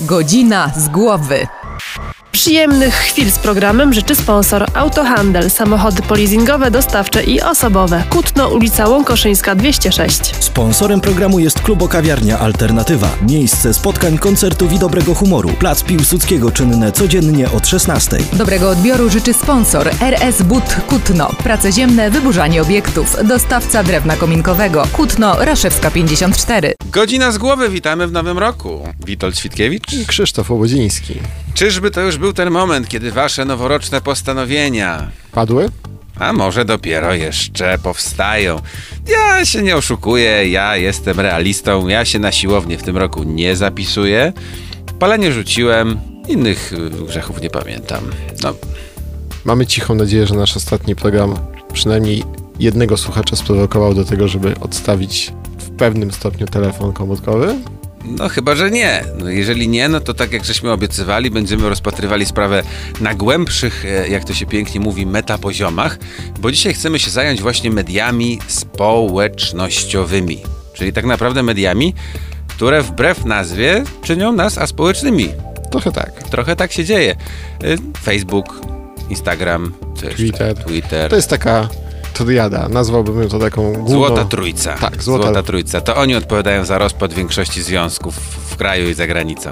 Godzina z głowy. Przyjemnych chwil z programem życzy sponsor Autohandel, samochody polizingowe, dostawcze i osobowe. Kutno, ulica Łąkoszyńska 206. Sponsorem programu jest Klubo Kawiarnia Alternatywa. Miejsce spotkań, koncertów i dobrego humoru. Plac Piłsudskiego czynne codziennie od 16. Dobrego odbioru życzy sponsor RS But Kutno. Prace ziemne, wyburzanie obiektów. Dostawca drewna kominkowego. Kutno, Raszewska 54. Godzina z głowy, witamy w nowym roku. Witold Świtkiewicz. I Krzysztof Łobodziński. Czyżby to już był ten moment, kiedy wasze noworoczne postanowienia, Padły? a może dopiero jeszcze powstają? Ja się nie oszukuję, ja jestem realistą, ja się na siłownię w tym roku nie zapisuję. Palenie rzuciłem, innych y, grzechów nie pamiętam. No, Mamy cichą nadzieję, że nasz ostatni program przynajmniej jednego słuchacza sprowokował do tego, żeby odstawić w pewnym stopniu telefon komórkowy. No chyba, że nie. No, jeżeli nie, no to tak jak żeśmy obiecywali, będziemy rozpatrywali sprawę na głębszych, e, jak to się pięknie mówi, metapoziomach, bo dzisiaj chcemy się zająć właśnie mediami społecznościowymi. Czyli tak naprawdę mediami, które wbrew nazwie czynią nas aspołecznymi. Trochę tak. Trochę tak się dzieje. Y, Facebook, Instagram? Twitter. Twitter. To jest taka triada. Nazwałbym ją to taką główną... Złota Trójca. Tak, Złota- Złota Trójca. To oni odpowiadają za rozpad większości związków w kraju i za granicą.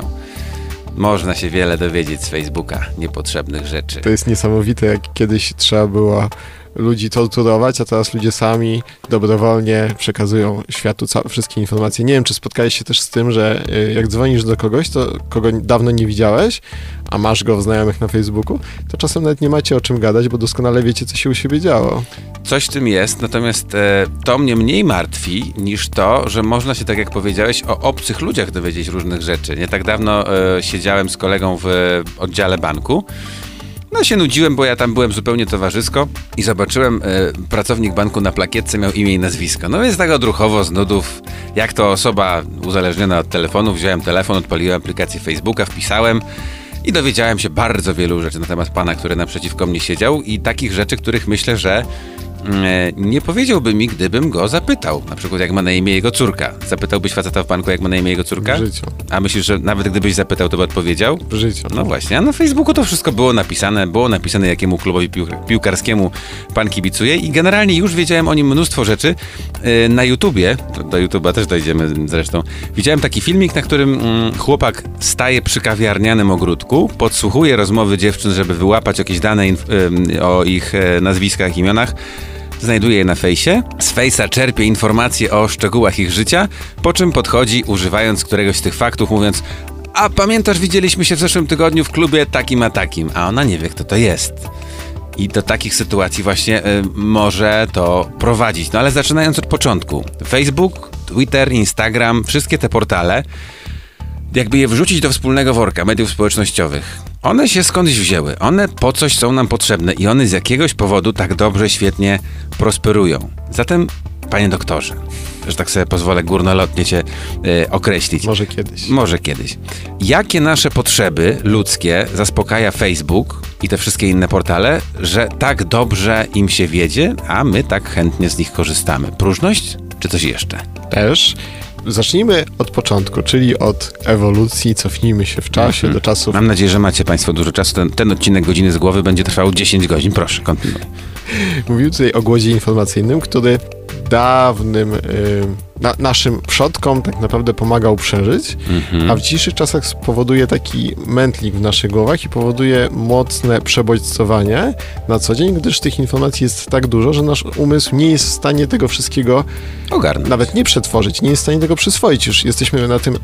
Można się wiele dowiedzieć z Facebooka, niepotrzebnych rzeczy. To jest niesamowite, jak kiedyś trzeba było ludzi torturować, a teraz ludzie sami dobrowolnie przekazują światu wszystkie informacje. Nie wiem, czy spotkałeś się też z tym, że y, jak dzwonisz do kogoś, to kogo dawno nie widziałeś, a masz go w znajomych na Facebooku, to czasem nawet nie macie o czym gadać, bo doskonale wiecie, co się u siebie działo. Coś w tym jest, natomiast e, to mnie mniej martwi niż to, że można się, tak jak powiedziałeś, o obcych ludziach dowiedzieć różnych rzeczy. Nie tak dawno e, siedziałem z kolegą w oddziale banku. No się nudziłem, bo ja tam byłem zupełnie towarzysko i zobaczyłem, e, pracownik banku na plakietce miał imię i nazwisko. No więc tak odruchowo z nudów, jak to osoba uzależniona od telefonu, wziąłem telefon, odpaliłem aplikację Facebooka, wpisałem i dowiedziałem się bardzo wielu rzeczy na temat pana, który naprzeciwko mnie siedział i takich rzeczy, których myślę, że nie powiedziałby mi, gdybym go zapytał. Na przykład, jak ma na imię jego córka. Zapytałbyś faceta w banku, jak ma na imię jego córka? W życiu. A myślisz, że nawet gdybyś zapytał, to by odpowiedział? W życiu. No właśnie, a na Facebooku to wszystko było napisane, było napisane jakiemu klubowi pił- piłkarskiemu pan kibicuje i generalnie już wiedziałem o nim mnóstwo rzeczy. Yy, Na YouTubie, do YouTuba też dojdziemy zresztą, widziałem taki filmik, na którym mm, chłopak staje przy kawiarnianym ogródku, podsłuchuje rozmowy dziewczyn, żeby wyłapać jakieś dane o ich e, nazwiskach, imionach, znajduje je na fejsie, z fejsa czerpie informacje o szczegółach ich życia, po czym podchodzi, używając któregoś z tych faktów, mówiąc a pamiętasz, widzieliśmy się w zeszłym tygodniu w klubie takim a takim, a ona nie wie, kto to jest. I do takich sytuacji właśnie y, może to prowadzić. No ale zaczynając od początku. Facebook, Twitter, Instagram, wszystkie te portale, jakby je wrzucić do wspólnego worka mediów społecznościowych. One się skądś wzięły, one po coś są nam potrzebne i one z jakiegoś powodu tak dobrze, świetnie prosperują. Zatem, panie doktorze, że tak sobie pozwolę górnolotnie cię y, określić. Może kiedyś. Może kiedyś. Jakie nasze potrzeby ludzkie zaspokaja Facebook i te wszystkie inne portale, że tak dobrze im się wiedzie, a my tak chętnie z nich korzystamy? Próżność czy coś jeszcze? Też. Zacznijmy od początku, czyli od ewolucji, cofnijmy się w czasie do czasów Mam nadzieję, że macie Państwo dużo czasu. Ten, ten odcinek godziny z głowy będzie trwał 10 godzin. Proszę, kontynuuj. Mówił tutaj o głodzie informacyjnym, który dawnym y, na, naszym przodkom tak naprawdę pomagał przeżyć, Mhm. a w dzisiejszych czasach spowoduje taki mętlik w naszych głowach i powoduje mocne przebodźcowanie na co dzień, gdyż tych informacji jest tak dużo, że nasz umysł nie jest w stanie tego wszystkiego Ogarnę. nawet nie przetworzyć, nie jest w stanie tego przyswoić. Już jesteśmy na tym y,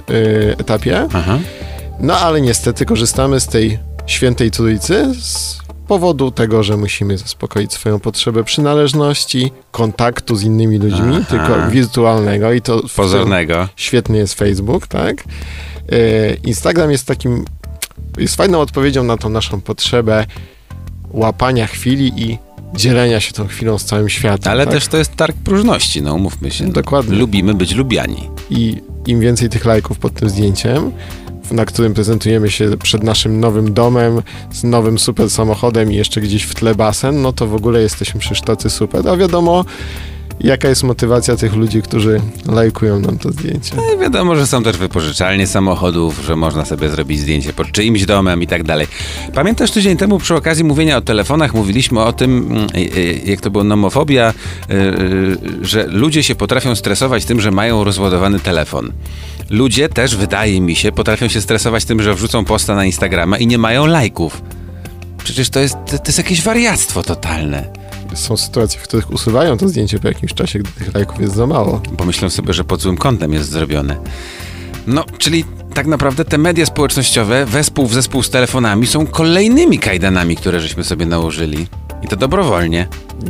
etapie. Aha. No ale niestety korzystamy z tej świętej trójcy z powodu tego, że musimy zaspokoić swoją potrzebę przynależności, kontaktu z innymi ludźmi, Aha. tylko wirtualnego i to Pozornego. świetny jest Facebook, tak? E, Instagram jest takim, jest fajną odpowiedzią na tą naszą potrzebę łapania chwili i dzielenia się tą chwilą z całym światem. Ale tak? też to jest targ próżności, no umówmy się. Dokładnie. Lubimy być lubiani. i im więcej tych lajków pod tym zdjęciem, na którym prezentujemy się przed naszym nowym domem, z nowym super samochodem i jeszcze gdzieś w tle basen, no to w ogóle jesteśmy przecież tacy super. A wiadomo, Jaka jest motywacja tych ludzi, którzy lajkują nam to zdjęcie? No, wiadomo, że są też wypożyczalnie samochodów, że można sobie zrobić zdjęcie pod czyimś domem i tak dalej. Pamiętasz tydzień temu przy okazji mówienia o telefonach mówiliśmy o tym, mm, y, y, jak to było nomofobia, y, że ludzie się potrafią stresować tym, że mają rozładowany telefon. Ludzie też, wydaje mi się, potrafią się stresować tym, że wrzucą posta na Instagrama i nie mają lajków. Przecież to jest, to jest jakieś wariactwo totalne. Są sytuacje, w których usuwają to zdjęcie po jakimś czasie, gdy tych lajków jest za mało. Pomyślą sobie, że pod złym kątem jest zrobione. No, czyli tak naprawdę te media społecznościowe, wespół w zespół z telefonami, są kolejnymi kajdanami, które żeśmy sobie nałożyli. I to dobrowolnie.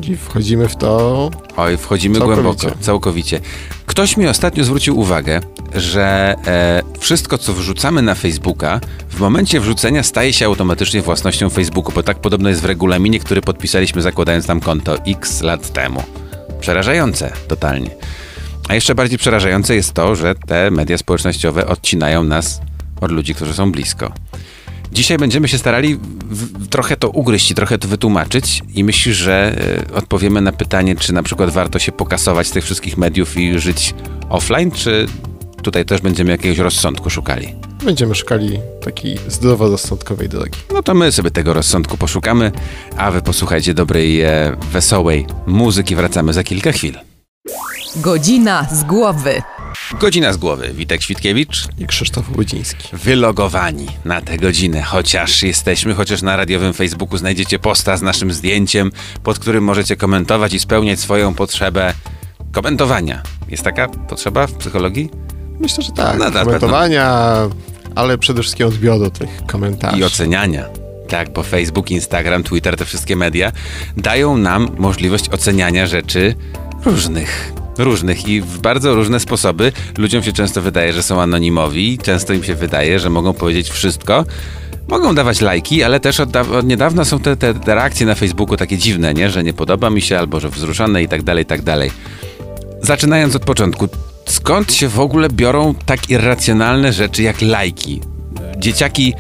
I wchodzimy w to. Oj, wchodzimy Całkowicie. głęboko, całkowicie. Ktoś mi ostatnio zwrócił uwagę, że e, wszystko, co wrzucamy na Facebooka, w momencie wrzucenia staje się automatycznie własnością Facebooku, bo tak podobno jest w regulaminie, który podpisaliśmy zakładając tam konto x lat temu. Przerażające, totalnie. A jeszcze bardziej przerażające jest to, że te media społecznościowe odcinają nas od ludzi, którzy są blisko. Dzisiaj będziemy się starali w, trochę to ugryźć i trochę to wytłumaczyć i myślisz, że e, odpowiemy na pytanie, czy na przykład warto się pokasować z tych wszystkich mediów i żyć offline, czy tutaj też będziemy jakiegoś rozsądku szukali? Będziemy szukali takiej zdroworozsądkowej drogi. No to my sobie tego rozsądku poszukamy, a wy posłuchajcie dobrej, e, wesołej muzyki. Wracamy za kilka chwil. Godzina z głowy. Godzina z głowy. Witek Świtkiewicz. I Krzysztof Łudziński. wylogowani na tę godzinę, chociaż jesteśmy, chociaż na radiowym Facebooku znajdziecie posta z naszym zdjęciem, pod którym możecie komentować i spełniać swoją potrzebę komentowania. Jest taka potrzeba w psychologii? Myślę, że tak. No, Komentowania, ale przede wszystkim odbioru tych komentarzy. I oceniania. Tak, bo Facebook, Instagram, Twitter, te wszystkie media dają nam możliwość oceniania rzeczy różnych. Różnych i w bardzo różne sposoby. Ludziom się często wydaje, że są anonimowi, często im się wydaje, że mogą powiedzieć wszystko. Mogą dawać lajki, ale też od, od niedawna są te, te, reakcje na Facebooku takie dziwne, nie? Że nie podoba mi się, albo że wzruszone i tak dalej, i tak dalej. Zaczynając od początku, skąd się w ogóle biorą tak irracjonalne rzeczy jak lajki? Dzieciaki,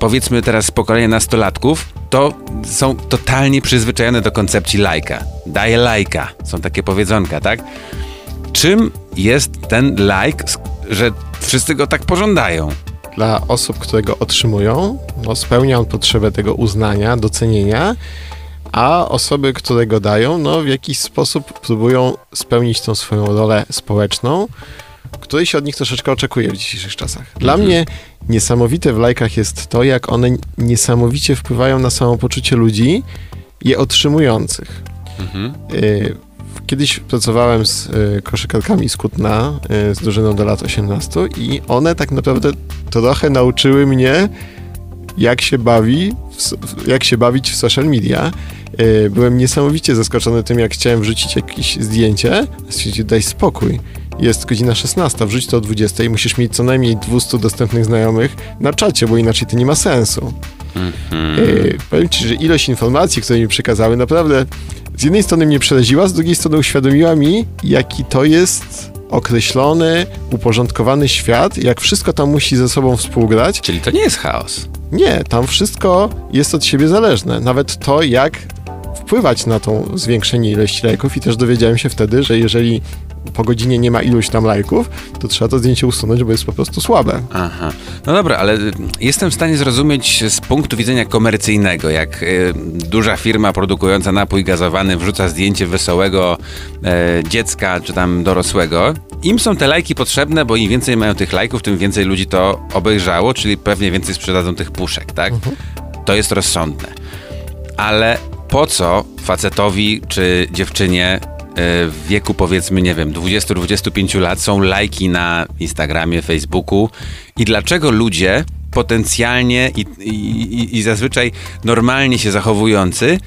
powiedzmy teraz z pokolenia nastolatków, to są totalnie przyzwyczajone do koncepcji lajka. Daję lajka. Są takie powiedzonka, tak? Czym jest ten sk- że wszyscy go tak pożądają? Dla osób, które go otrzymują, no, spełnia on potrzebę tego uznania, docenienia, a osoby, które go dają, no, w jakiś sposób próbują spełnić tą swoją rolę społeczną, której się od nich troszeczkę oczekuje w dzisiejszych czasach. Dla mnie niesamowite w lajkach jest to, jak one niesamowicie wpływają na samopoczucie ludzi, je otrzymujących. Y, Kiedyś pracowałem z y, koszykarkami z Kutna, y, z drużyną do lat 18 i one tak naprawdę trochę nauczyły mnie, jak się bawi, w, jak się bawić w social media. Byłem niesamowicie zaskoczony tym, jak chciałem wrzucić jakieś zdjęcie. Stwierdził, daj spokój. Jest godzina 16, wrzuć to o 20 i musisz mieć co najmniej 200 dostępnych znajomych na czacie, bo inaczej to nie ma sensu. Yy, powiem Ci, że ilość informacji, które mi przekazały, naprawdę z jednej strony mnie przeraziła, z drugiej strony uświadomiła mi, jaki to jest określony, uporządkowany świat, jak wszystko tam musi ze sobą współgrać. Czyli to nie jest chaos. Nie, tam wszystko jest od siebie zależne. Nawet to, jak wpływać na tą zwiększenie ilości lajków i też dowiedziałem się wtedy, że jeżeli po godzinie nie ma iluś tam lajków, to trzeba to zdjęcie usunąć, bo jest po prostu słabe. Aha. No dobra, ale y, jestem w stanie zrozumieć z punktu widzenia komercyjnego, jak y, duża firma produkująca napój gazowany wrzuca zdjęcie wesołego e, dziecka czy tam dorosłego. Im są te lajki potrzebne, bo im więcej mają tych lajków, tym więcej ludzi to obejrzało, czyli pewnie więcej sprzedadzą tych puszek, tak? To jest rozsądne. Ale po co facetowi czy dziewczynie w wieku powiedzmy, nie wiem, 20-25 lat są lajki na Instagramie, Facebooku i dlaczego ludzie potencjalnie i, i, i- i zazwyczaj normalnie się zachowujący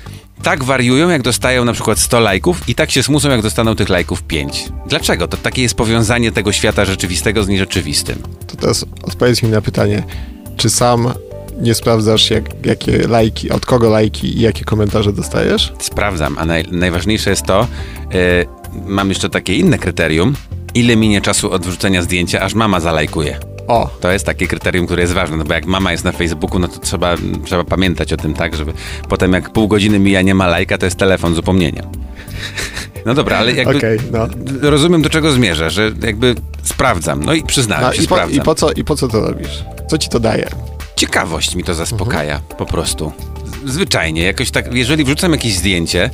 tak wariują, jak dostają na przykład 100 lajków i tak się smucą, jak dostaną tych lajków 5. Dlaczego? To takie jest powiązanie tego świata rzeczywistego z nierzeczywistym. To teraz odpowiedz mi na pytanie, czy sam nie sprawdzasz, jak, jakie lajki, od kogo lajki i jakie komentarze dostajesz? Sprawdzam, a naj, najważniejsze jest to, yy, mam jeszcze takie inne kryterium, ile minie czasu od wrzucenia zdjęcia, aż mama zalajkuje. O, To jest takie kryterium, które jest ważne, no bo jak mama jest na Facebooku, no to trzeba, trzeba pamiętać o tym, tak, żeby potem jak pół godziny mija nie ma lajka, to jest telefon z upomnieniem. No dobra, ale jakby Okej, no. rozumiem do czego zmierza, że jakby sprawdzam. No i przyznałem no się, i, po, sprawdzam. i, po co, I po co to robisz? Co ci to daje? Ciekawość mi to zaspokaja Mhm. po prostu. Zwyczajnie, jakoś tak, jeżeli wrzucam jakieś zdjęcie,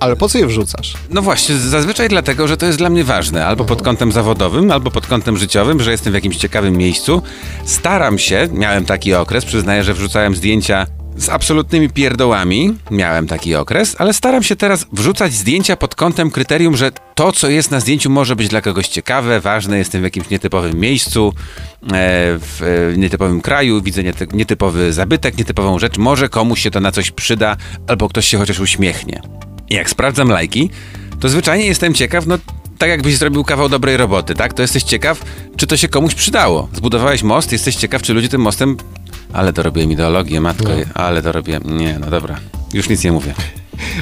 Ale po co je wrzucasz? no właśnie, zazwyczaj dlatego, że to jest dla mnie ważne, albo pod kątem zawodowym, albo pod kątem życiowym, że jestem w jakimś ciekawym miejscu. Staram się, miałem taki okres, przyznaję, że wrzucałem zdjęcia z absolutnymi pierdołami, miałem taki okres, ale staram się teraz wrzucać zdjęcia pod kątem kryterium, że to, co jest na zdjęciu, może być dla kogoś ciekawe, ważne, jestem w jakimś nietypowym miejscu, e, w e, nietypowym kraju, widzę niety- nietypowy zabytek, nietypową rzecz, może komuś się to na coś przyda, albo ktoś się chociaż uśmiechnie. Jak sprawdzam lajki, to zwyczajnie jestem ciekaw, no tak jakbyś zrobił kawał dobrej roboty, tak? To jesteś ciekaw, czy to się komuś przydało. Zbudowałeś most, jesteś ciekaw, czy ludzie tym mostem... Ale dorobiłem ideologię, matko, ale dorobiłem... Nie, no dobra, już nic nie mówię.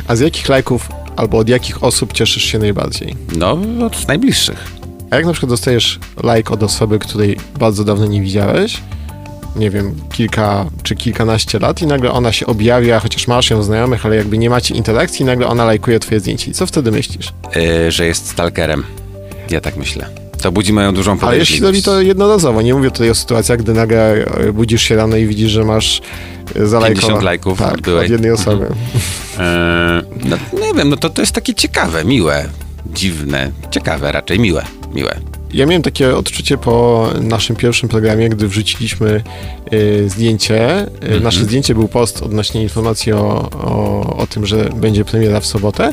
A z jakich lajków albo od jakich osób cieszysz się najbardziej? No, od najbliższych. A jak na przykład dostajesz like od osoby, której bardzo dawno nie widziałeś, nie wiem, kilka czy kilkanaście lat i nagle ona się objawia, chociaż masz ją znajomych, ale jakby nie macie interakcji i nagle ona lajkuje twoje zdjęcie. I co wtedy myślisz? Yy, że jest stalkerem. Ja tak myślę. To budzi moją dużą Ale jeśli robi podejrzliwość. to jednorazowo, nie mówię tutaj o sytuacjach, gdy nagle e, budzisz się rano i widzisz, że masz e, zalajkowa- 50 lajków tak, od jednej osoby. Yy, no, nie wiem, no to, to jest takie ciekawe, miłe, dziwne, ciekawe raczej, miłe, miłe. Ja miałem takie odczucie po naszym pierwszym programie, gdy wrzuciliśmy y, zdjęcie. Y, Nasze zdjęcie był post odnośnie informacji o, o, o tym, że będzie premiera w sobotę.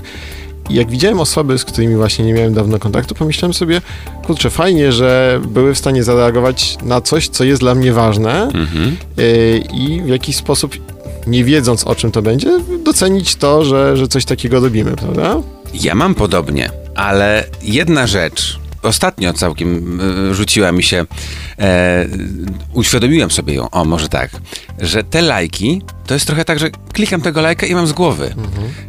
I jak widziałem osoby, z którymi właśnie nie miałem dawno kontaktu, pomyślałem sobie, kurczę, fajnie, że były w stanie zareagować na coś, co jest dla mnie ważne Mhm. y, i w jakiś sposób, nie wiedząc o czym to będzie, docenić to, że, że coś takiego robimy, prawda? Ja mam podobnie, ale jedna rzecz. Ostatnio całkiem y, rzuciła mi się, e, uświadomiłem sobie ją, o może tak, że te lajki to jest trochę tak, że klikam tego lajka i mam z głowy.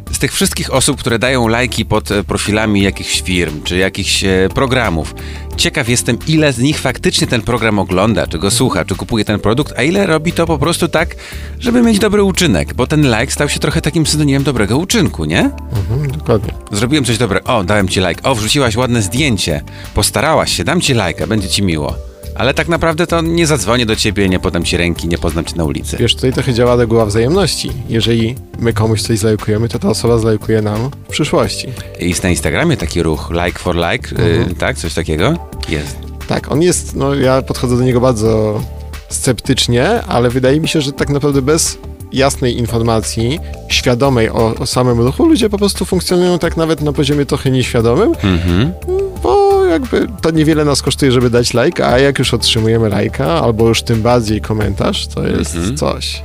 Z tych wszystkich osób, które dają lajki pod e, profilami jakichś firm czy jakichś e, programów, ciekaw jestem, ile z nich faktycznie ten program ogląda, czy go słucha, czy kupuje ten produkt, a ile robi to po prostu tak, żeby mieć dobry uczynek, bo ten like stał się trochę takim synonimem dobrego uczynku, nie? Mhm, dokładnie. Zrobiłem coś dobrego. O, dałem ci like. O, wrzuciłaś ładne zdjęcie. Postarałaś się, dam ci lajka, będzie ci miło. Ale tak naprawdę to nie zadzwonię do ciebie, nie podam ci ręki, nie poznam cię na ulicy. Wiesz, tutaj trochę działa reguła wzajemności. Jeżeli my komuś coś zlajkujemy, to ta osoba zlajkuje nam w przyszłości. Jest na Instagramie taki ruch, like for like, y, tak? Coś takiego? Jest. Tak, on jest, no ja podchodzę do niego bardzo sceptycznie, ale wydaje mi się, że tak naprawdę bez jasnej informacji, świadomej o, o samym ruchu, ludzie po prostu funkcjonują tak nawet na poziomie trochę nieświadomym, Mhm. Jakby to niewiele nas kosztuje, żeby dać lajka, a jak już otrzymujemy lajka, albo już tym bardziej komentarz, to jest Mhm. coś.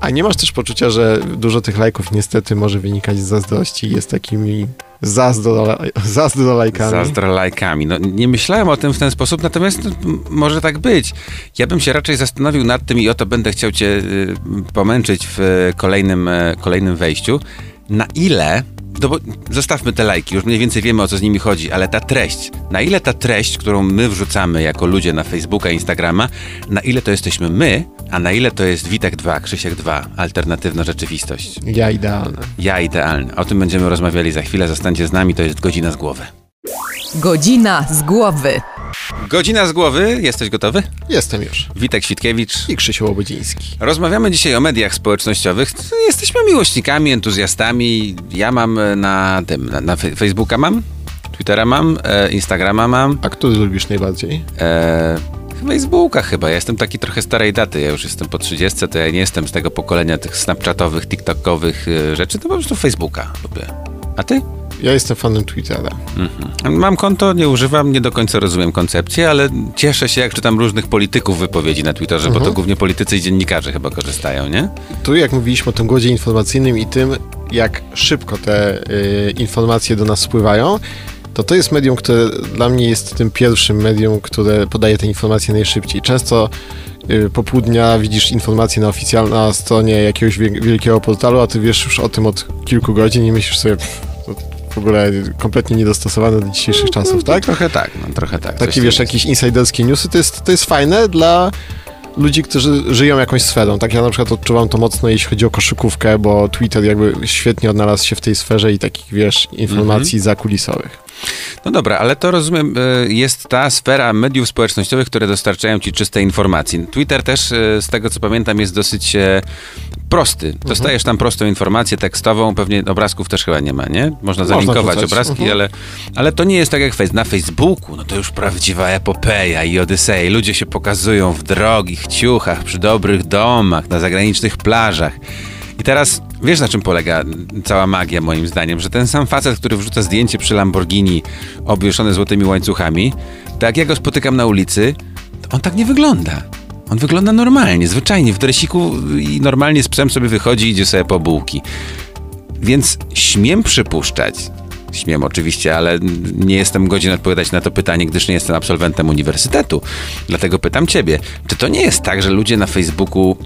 A nie masz też poczucia, że dużo tych lajków niestety może wynikać z zazdrości i jest takimi zazdro, zazdro lajkami? Zazdro lajkami. No, nie myślałem o tym w ten sposób, natomiast no, może tak być. Ja bym się raczej zastanowił nad tym i o to będę chciał cię y, pomęczyć w y, kolejnym, y, kolejnym wejściu. Na ile, no bo zostawmy te lajki, już mniej więcej wiemy o co z nimi chodzi, ale ta treść, na ile ta treść, którą my wrzucamy jako ludzie na Facebooka, Instagrama, na ile to jesteśmy my, a na ile to jest Witek 2, Krzysiek 2, alternatywna rzeczywistość. Ja idealne. Ja idealny. O tym będziemy rozmawiali za chwilę. Zostańcie z nami, to jest godzina z głowy. Godzina z głowy. Godzina z głowy, jesteś gotowy? Jestem już. Witek Świtkiewicz. I Krzysiu Łobodziński. Rozmawiamy dzisiaj o mediach społecznościowych. Jesteśmy miłośnikami, entuzjastami. Ja mam e, na tym, na, na Facebooka mam, Twittera mam, e, Instagrama mam, A który lubisz najbardziej? e, Facebooka chyba. Ja jestem taki trochę starej daty. Ja już jestem po 30, to ja nie jestem z tego pokolenia tych snapchatowych, tiktokowych e, rzeczy. To po prostu Facebooka lubię. A ty? Ja jestem fanem Twittera. Mhm. Mam konto, nie używam, nie do końca rozumiem koncepcję, ale cieszę się, jak czytam różnych polityków wypowiedzi na Twitterze, bo to głównie politycy i dziennikarze chyba korzystają, nie? Tu jak mówiliśmy o tym głodzie informacyjnym i tym, jak szybko te y, informacje do nas spływają, to to jest medium, które dla mnie jest tym pierwszym medium, które podaje te informacje najszybciej. Często y, po pół dnia widzisz informacje na oficjalnej stronie jakiegoś wie- wielkiego portalu, a ty wiesz już o tym od kilku godzin i myślisz sobie, w ogóle kompletnie niedostosowane do dzisiejszych czasów, tak? Trochę tak, no, trochę tak. Takie wiesz, jakieś insiderskie newsy, to jest, to jest fajne dla ludzi, którzy żyją jakąś sferą. Tak ja na przykład odczuwam to mocno, jeśli chodzi o koszykówkę, bo Twitter jakby świetnie odnalazł się w tej sferze i takich, wiesz, informacji zakulisowych. No dobra, ale to rozumiem, e, jest ta sfera mediów społecznościowych, które dostarczają ci czyste informacji. Twitter też, e, z tego co pamiętam, jest dosyć e, prosty. Dostajesz tam prostą informację tekstową, pewnie obrazków też chyba nie ma, nie? Można zalinkować wrzucać. obrazki, Mhm. ale, ale to nie jest tak jak na Facebooku. No to już prawdziwa epopeja i Odysei. Ludzie się pokazują w drogich ciuchach, przy dobrych domach, na zagranicznych plażach. I teraz wiesz na czym polega cała magia moim zdaniem, że ten sam facet, który wrzuca zdjęcie przy Lamborghini obwieszone złotymi łańcuchami, to jak ja go spotykam na ulicy, on tak nie wygląda. On wygląda normalnie, zwyczajnie, w dresiku i normalnie z psem sobie wychodzi i idzie sobie po bułki. Więc śmiem przypuszczać, śmiem oczywiście, ale nie jestem godzien odpowiadać na to pytanie, gdyż nie jestem absolwentem uniwersytetu. Dlatego pytam ciebie, czy to nie jest tak, że ludzie na Facebooku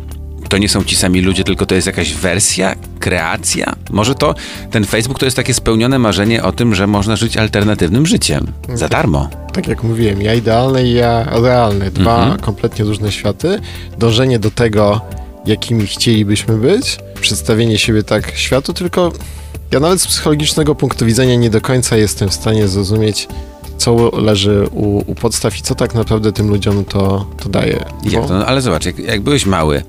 to nie są ci sami ludzie, tylko to jest jakaś wersja, kreacja? Może to ten Facebook to jest takie spełnione marzenie o tym, że można żyć alternatywnym życiem. Za darmo. Tak jak mówiłem, ja idealny i ja realny. Dwa kompletnie różne światy. Dążenie do tego, jakimi chcielibyśmy być, przedstawienie siebie tak światu, tylko ja nawet z psychologicznego punktu widzenia nie do końca jestem w stanie zrozumieć, co leży u, u podstaw i co tak naprawdę tym ludziom to, to daje. Bo- to? No, ale zobacz, jak, jak byłeś mały,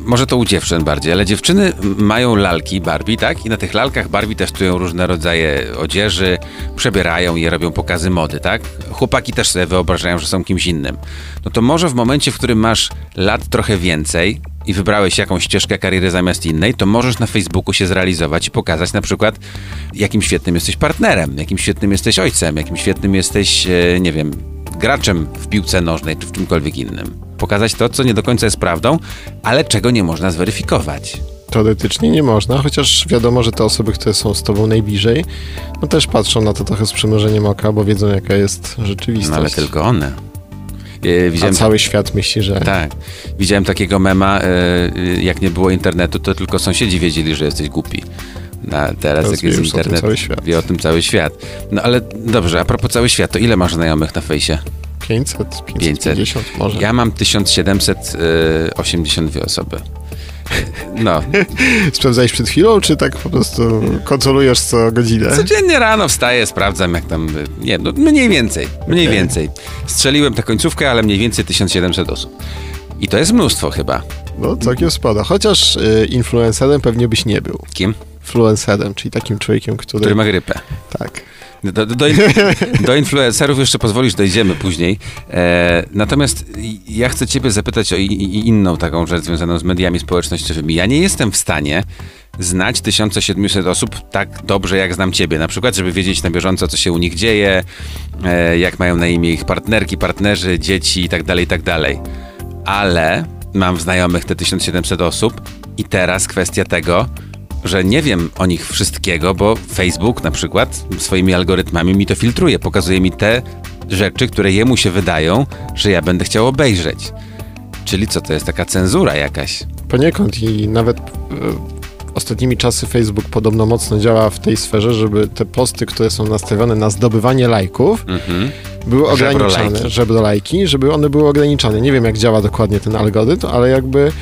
może to u dziewczyn bardziej, ale dziewczyny mają lalki Barbie, tak? I na tych lalkach Barbie testują różne rodzaje odzieży, przebierają je, robią pokazy mody, tak? Chłopaki też sobie wyobrażają, że są kimś innym. No to może w momencie, w którym masz lat trochę więcej i wybrałeś jakąś ścieżkę kariery zamiast innej, to możesz na Facebooku się zrealizować i pokazać na przykład, jakim świetnym jesteś partnerem, jakim świetnym jesteś ojcem, jakim świetnym jesteś, e, nie wiem, graczem w piłce nożnej czy w czymkolwiek innym. Pokazać to, co nie do końca jest prawdą, ale czego nie można zweryfikować. Teoretycznie nie można, chociaż wiadomo, że te osoby, które są z tobą najbliżej, no też patrzą na to trochę z przymrużeniem oka, bo wiedzą, jaka jest rzeczywistość. No ale tylko one. E, A Widziałem, cały świat myśli, że tak, widziałem takiego mema, e, e, jak nie było internetu, to tylko sąsiedzi wiedzieli, że jesteś głupi. A teraz jak jest o internet, świat. wie o tym cały świat. No ale dobrze, a propos cały świat, to ile masz znajomych na fejsie? 500, 550 może. Ja mam 1782 osoby. No, Sprawdzałeś przed chwilą, czy tak po prostu kontrolujesz co godzinę? Codziennie rano wstaję, sprawdzam jak tam, nie no mniej więcej, mniej Okej. więcej. Strzeliłem tę końcówkę, ale mniej więcej 1700 osób. I to jest mnóstwo chyba. No całkiem spada. Chociaż y, influencerem pewnie byś nie był. Kim? Influencerem, czyli takim człowiekiem, który... Który ma grypę. Tak. Do, do, do, do influencerów jeszcze pozwolisz, dojdziemy później. E, natomiast ja chcę ciebie zapytać o i, inną taką rzecz związaną z mediami społecznościowymi. Ja nie jestem w stanie znać 1700 osób tak dobrze, jak znam ciebie. Na przykład, żeby wiedzieć na bieżąco, co się u nich dzieje, e, jak mają na imię ich partnerki, partnerzy, dzieci i tak dalej, i tak. Ale mam w znajomych te 1700 osób i teraz kwestia tego, że nie wiem o nich wszystkiego, bo Facebook na przykład swoimi algorytmami mi to filtruje, pokazuje mi te rzeczy, które jemu się wydają, że ja będę chciał obejrzeć. Czyli co, to jest taka cenzura jakaś? Poniekąd i nawet y, ostatnimi czasy Facebook podobno mocno działa w tej sferze, żeby te posty, które są nastawione na zdobywanie lajków, Mhm. były ograniczane, Żebrolajki. żebrolajki, żeby one były ograniczane. Nie wiem, jak działa dokładnie ten algorytm, ale jakby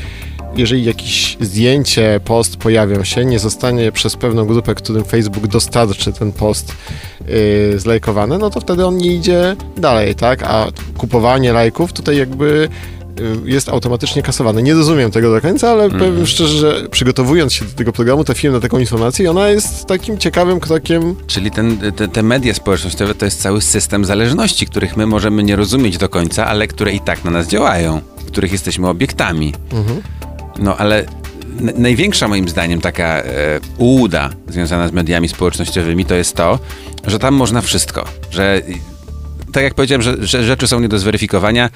jeżeli jakieś zdjęcie, post pojawią się, nie zostanie przez pewną grupę, którym Facebook dostarczy ten post yy, zlajkowany, no to wtedy on nie idzie dalej, tak? A kupowanie lajków tutaj jakby yy, jest automatycznie kasowane. Nie rozumiem tego do końca, ale powiem szczerze, że przygotowując się do tego programu, trafiłem na taką informację i ona jest takim ciekawym krokiem Czyli ten, te, te media społecznościowe to jest cały system zależności, których my możemy nie rozumieć do końca, ale które i tak na nas działają, których jesteśmy obiektami. No ale największa moim zdaniem taka e, ułuda związana z mediami społecznościowymi to jest to, że tam można wszystko, że tak jak powiedziałem, że, że rzeczy są nie do zweryfikowania,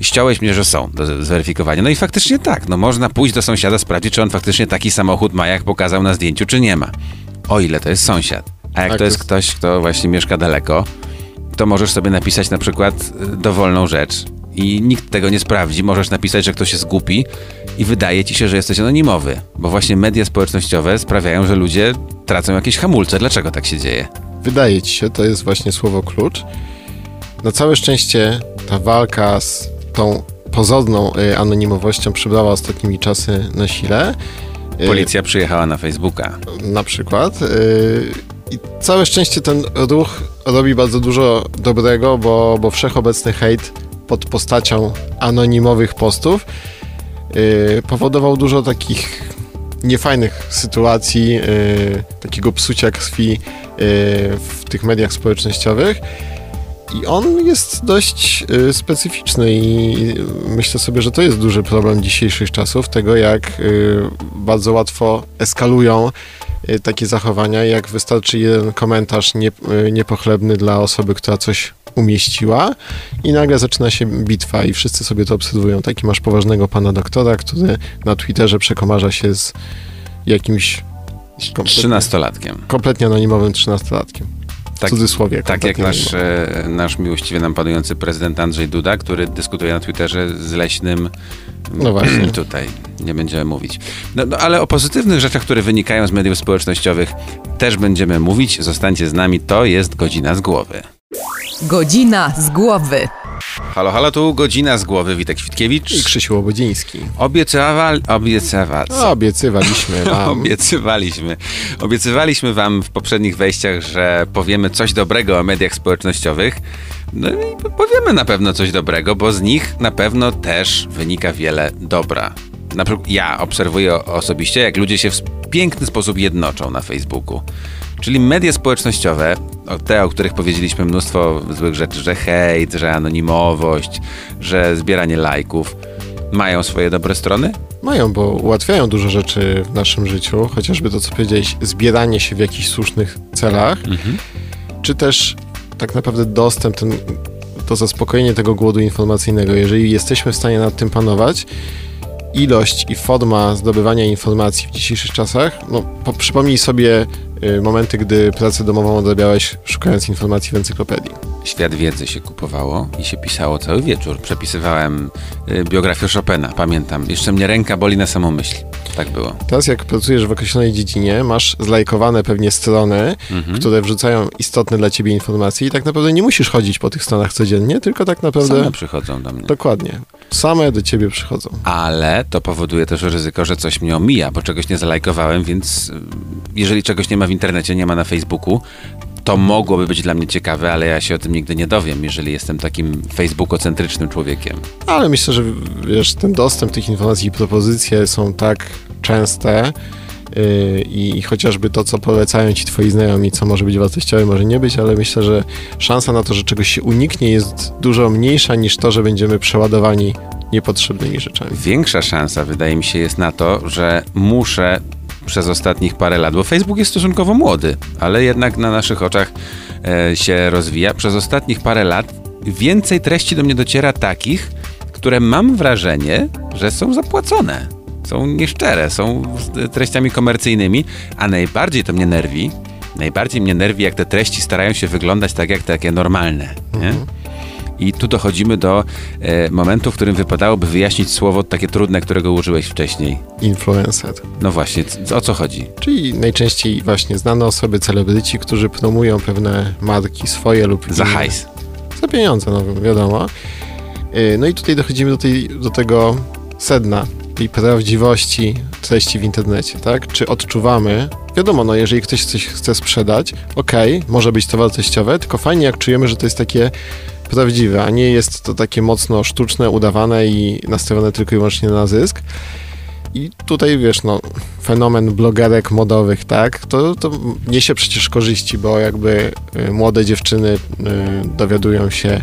ściąłeś mnie, że są do zweryfikowania. No i faktycznie tak, no można pójść do sąsiada, sprawdzić, czy on faktycznie taki samochód ma, jak pokazał na zdjęciu, czy nie ma. O ile to jest sąsiad. A jak Tak, to jest to ktoś, kto właśnie mieszka daleko, to możesz sobie napisać na przykład y, dowolną rzecz i nikt tego nie sprawdzi. Możesz napisać, że ktoś jest głupi i wydaje ci się, że jesteś anonimowy, bo właśnie media społecznościowe sprawiają, że ludzie tracą jakieś hamulce. Dlaczego tak się dzieje? Wydaje ci się, to jest właśnie słowo klucz. Na całe szczęście ta walka z tą pozorną y, anonimowością przybrała ostatnimi czasy na sile. Y, Policja przyjechała na Facebooka. Na przykład. y, I całe szczęście ten ruch robi bardzo dużo dobrego, bo, bo wszechobecny hejt pod postacią anonimowych postów y, powodował dużo takich niefajnych sytuacji, y, takiego psucia krwi y, w tych mediach społecznościowych. I on jest dość y, specyficzny i myślę sobie, że to jest duży problem dzisiejszych czasów, tego jak y, bardzo łatwo eskalują takie zachowania, jak wystarczy jeden komentarz nie, y, niepochlebny dla osoby, która coś umieściła i nagle zaczyna się bitwa i wszyscy sobie to obserwują. Taki masz poważnego pana doktora, który na Twitterze przekomarza się z jakimś kompletnie, Trzynastolatkiem. kompletnie anonimowym trzynastolatkiem. W Tak- cudzysłowie. Tak jak nasz, e, nasz miłościwie nam panujący prezydent Andrzej Duda, który dyskutuje na Twitterze z Leśnym. No właśnie. Tutaj nie będziemy mówić. No, no, ale o pozytywnych rzeczach, które wynikają z mediów społecznościowych, też będziemy mówić. Zostańcie z nami, to jest godzina z głowy. Godzina z głowy. Halo, halo, tu godzina z głowy, Witek Świtkiewicz. I Krzysiu Łobodziński. Obiecywali, obiecywa, No, obiecywaliśmy wam. Obiecywaliśmy. Obiecywaliśmy wam w poprzednich wejściach, że powiemy coś dobrego o mediach społecznościowych. No i powiemy na pewno coś dobrego, bo z nich na pewno też wynika wiele dobra. Na przykład ja obserwuję osobiście, jak ludzie się w piękny sposób jednoczą na Facebooku. Czyli media społecznościowe, te, o których powiedzieliśmy mnóstwo złych rzeczy, że hejt, że anonimowość, że zbieranie lajków, mają swoje dobre strony? Mają, bo ułatwiają dużo rzeczy w naszym życiu, chociażby to, co powiedziałeś, zbieranie się w jakichś słusznych celach, czy też tak naprawdę dostęp, ten, to zaspokojenie tego głodu informacyjnego. Jeżeli jesteśmy w stanie nad tym panować, ilość i forma zdobywania informacji w dzisiejszych czasach, no po, przypomnij sobie y, momenty, gdy pracę domową odrabiałeś szukając informacji w encyklopedii. Świat wiedzy się kupowało i się pisało cały wieczór. Przepisywałem y, biografię Chopina, pamiętam. Jeszcze mnie ręka boli na samą myśl. Tak było. Teraz jak pracujesz w określonej dziedzinie, masz zlajkowane pewnie strony, Mhm. które wrzucają istotne dla ciebie informacje i tak naprawdę nie musisz chodzić po tych stronach codziennie, tylko tak naprawdę Same przychodzą do mnie. dokładnie. Same do ciebie przychodzą. Ale to powoduje też ryzyko, że coś mnie omija, bo czegoś nie zalajkowałem, więc y, jeżeli czegoś nie ma w internecie, nie ma na Facebooku, to mogłoby być dla mnie ciekawe, ale ja się o tym nigdy nie dowiem, jeżeli jestem takim facebookocentrycznym człowiekiem. Ale myślę, że wiesz, ten dostęp tych informacji i propozycje są tak częste yy, i chociażby to, co polecają ci twoi znajomi, co może być wartościowe, może nie być, ale myślę, że szansa na to, że czegoś się uniknie jest dużo mniejsza niż to, że będziemy przeładowani niepotrzebnymi rzeczami. Większa szansa, wydaje mi się, jest na to, że muszę przez ostatnich parę lat, bo Facebook jest stosunkowo młody, ale jednak na naszych oczach e, się rozwija. Przez ostatnich parę lat więcej treści do mnie dociera takich, które mam wrażenie, że są zapłacone. Są nieszczere, są z- treściami komercyjnymi, a najbardziej to mnie nerwi, najbardziej mnie nerwi, jak te treści starają się wyglądać tak jak takie normalne. Nie? I tu dochodzimy do e, momentu, w którym wypadałoby wyjaśnić słowo takie trudne, którego użyłeś wcześniej. Influencer. No właśnie, o co chodzi? Czyli najczęściej właśnie znane osoby, celebryci, którzy promują pewne marki swoje lub Za inne. hajs. Za pieniądze, no wiadomo. Yy, No i tutaj dochodzimy do, tej, do tego sedna, tej prawdziwości treści w internecie, tak? Czy odczuwamy, wiadomo, no jeżeli ktoś coś chce sprzedać, okej, może być to wartościowe, tylko fajnie jak czujemy, że to jest takie prawdziwe, a nie jest to takie mocno sztuczne, udawane i nastawione tylko i wyłącznie na zysk. I tutaj, wiesz, no, fenomen blogerek modowych, tak, to, to niesie przecież korzyści, bo jakby y, młode dziewczyny y, dowiadują się,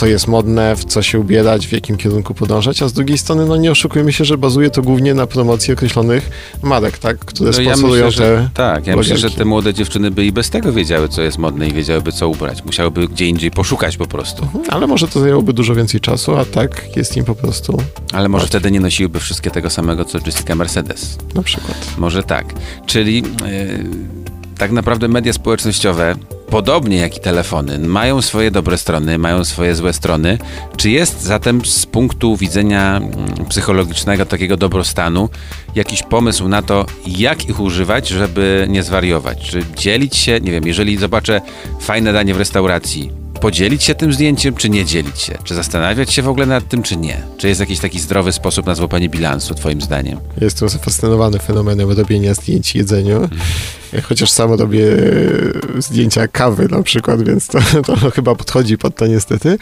co jest modne, w co się ubierać, w jakim kierunku podążać, a z drugiej strony, no nie oszukujmy się, że bazuje to głównie na promocji określonych marek, tak, które No ja sponsorują myślę, że, te... tak, ja myślę, że te młode dziewczyny by i bez tego wiedziały, co jest modne i wiedziałyby, co ubrać. Musiałyby gdzie indziej poszukać po prostu. Ale może to zajęłoby dużo więcej czasu, a tak jest im po prostu Ale może wtedy nie nosiłyby wszystkie tego samego, co Jessica Mercedes. na przykład. Może tak. Czyli yy, tak naprawdę media społecznościowe, podobnie jak i telefony, mają swoje dobre strony, mają swoje złe strony. Czy jest zatem z punktu widzenia mm, psychologicznego takiego dobrostanu jakiś pomysł na to, jak ich używać, żeby nie zwariować? Czy dzielić się, nie wiem, jeżeli zobaczę fajne danie w restauracji, podzielić się tym zdjęciem, czy nie dzielić się? Czy zastanawiać się w ogóle nad tym, czy nie? Czy jest jakiś taki zdrowy sposób na złapanie bilansu, twoim zdaniem? Jestem zafascynowany fenomenem robienia zdjęć jedzeniu. Chociaż sam robię e, zdjęcia kawy na przykład, więc to, to chyba podchodzi pod to niestety.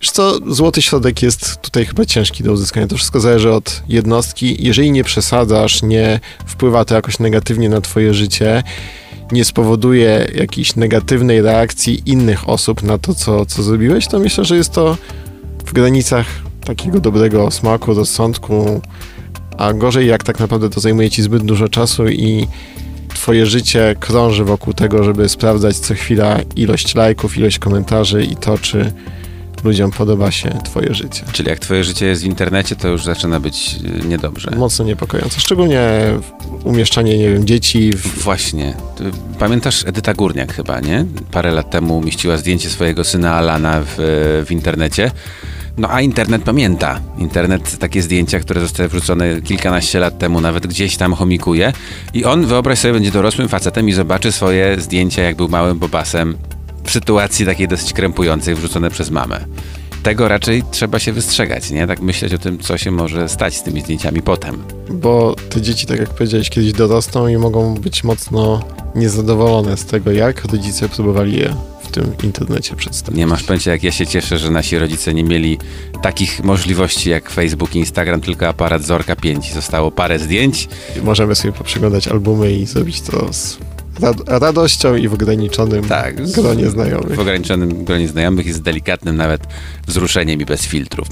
Wiesz co, złoty środek jest tutaj chyba ciężki do uzyskania. To wszystko zależy od jednostki. Jeżeli nie przesadzasz, nie wpływa to jakoś negatywnie na twoje życie, nie spowoduje jakiejś negatywnej reakcji innych osób na to, co, co zrobiłeś, to myślę, że jest to w granicach takiego dobrego smaku, rozsądku, a gorzej jak tak naprawdę to zajmuje ci zbyt dużo czasu i twoje życie krąży wokół tego, żeby sprawdzać co chwila ilość lajków, ilość komentarzy i to, czy ludziom podoba się twoje życie. Czyli jak twoje życie jest w internecie, to już zaczyna być y, niedobrze. Mocno niepokojące. Szczególnie umieszczanie, nie wiem, dzieci w... Właśnie. Pamiętasz Edyta Górniak chyba, nie? Parę lat temu umieściła zdjęcie swojego syna Alana w, w internecie. No a internet pamięta. Internet takie zdjęcia, które zostały wrzucone kilkanaście lat temu, nawet gdzieś tam chomikuje. I on, wyobraź sobie, będzie dorosłym facetem i zobaczy swoje zdjęcia, jak był małym bobasem w sytuacji takiej dosyć krępującej, wrzucone przez mamę. Tego raczej trzeba się wystrzegać, nie? Tak myśleć o tym, co się może stać z tymi zdjęciami potem. Bo te dzieci, tak jak powiedziałeś, kiedyś dorosną i mogą być mocno niezadowolone z tego, jak rodzice próbowali je w tym internecie przedstawić. Nie masz pojęcia, jak ja się cieszę, że nasi rodzice nie mieli takich możliwości jak Facebook i Instagram, tylko aparat Zorka 5. Zostało parę zdjęć. Możemy sobie poprzeglądać albumy i zrobić to z radością i w ograniczonym Tak, gronie znajomych. W ograniczonym gronie znajomych i z delikatnym nawet wzruszeniem i bez filtrów.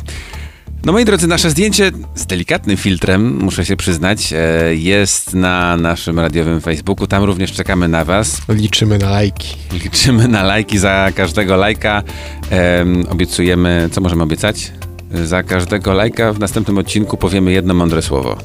No moi drodzy, nasze zdjęcie z delikatnym filtrem, muszę się przyznać, e, jest na naszym radiowym Facebooku. Tam również czekamy na Was. Liczymy na lajki. Liczymy na lajki za każdego lajka. Em, obiecujemy, co możemy obiecać? Za każdego lajka w następnym odcinku powiemy jedno mądre słowo.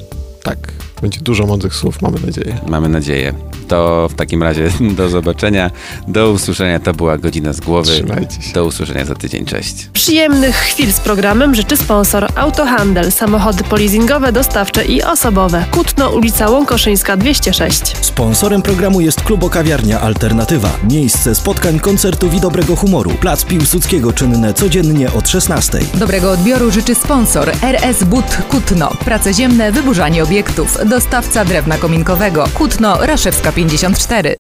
Tak, będzie dużo mądrych słów, mamy nadzieję. Mamy nadzieję. To w takim razie do zobaczenia, do usłyszenia. To była godzina z głowy. Trzymajcie się. Do usłyszenia za tydzień. Cześć. Przyjemnych chwil z programem życzy sponsor Autohandel, samochody polizingowe, dostawcze i osobowe. Kutno, ulica Łąkoszyńska 206. Sponsorem programu jest Klubokawiarnia Alternatywa. Miejsce spotkań, koncertów i dobrego humoru. Plac Piłsudskiego czynne codziennie od 16. Dobrego odbioru życzy sponsor RS But Kutno. Prace ziemne, wyburzanie obiektów. Dostawca drewna kominkowego. Kutno, Raszewska 54.